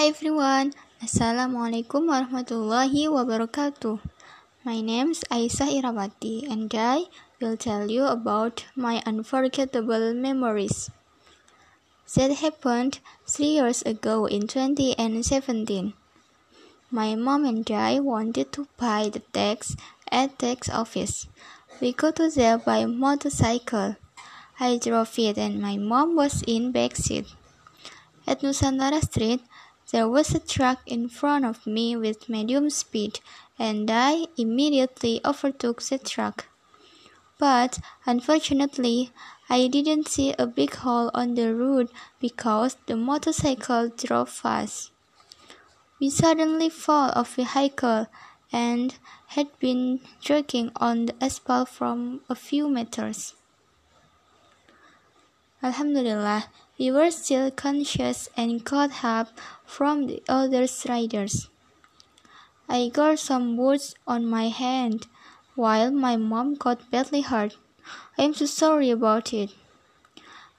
Hi everyone, Assalamualaikum warahmatullahi wabarakatuh. My name is Aisyah Irawati and I will tell you about my unforgettable memories. That happened three years ago in 2017. My mom and I wanted to buy the tax at tax office. We go to there by motorcycle. I drove it and my mom was in back seat. At Nusantara Street, there was a truck in front of me with medium speed, and I immediately overtook the truck. But unfortunately, I didn't see a big hole on the road because the motorcycle drove fast. We suddenly fall off the vehicle and had been dragging on the asphalt from a few meters. Alhamdulillah, we were still conscious and got help from the other riders. I got some wounds on my hand, while my mom got badly hurt. I am so sorry about it.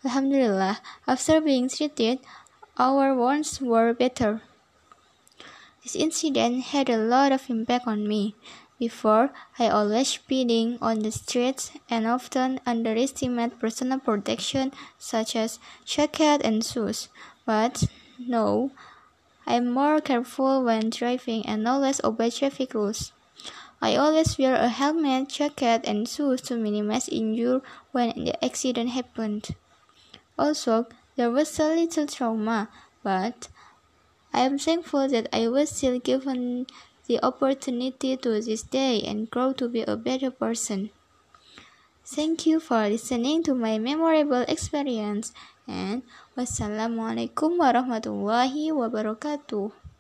Alhamdulillah, after being treated, our wounds were better. This incident had a lot of impact on me. Before, I always speeding on the streets and often underestimate personal protection such as jacket and shoes. But now, I'm more careful when driving and always obey traffic rules. I always wear a helmet, jacket, and shoes to minimize injury when the accident happened. Also, there was a little trauma, but I am thankful that I was still given the opportunity to this day and grow to be a better person. Thank you for listening to my memorable experience and wassalamualaikum warahmatullahi wabarakatuh.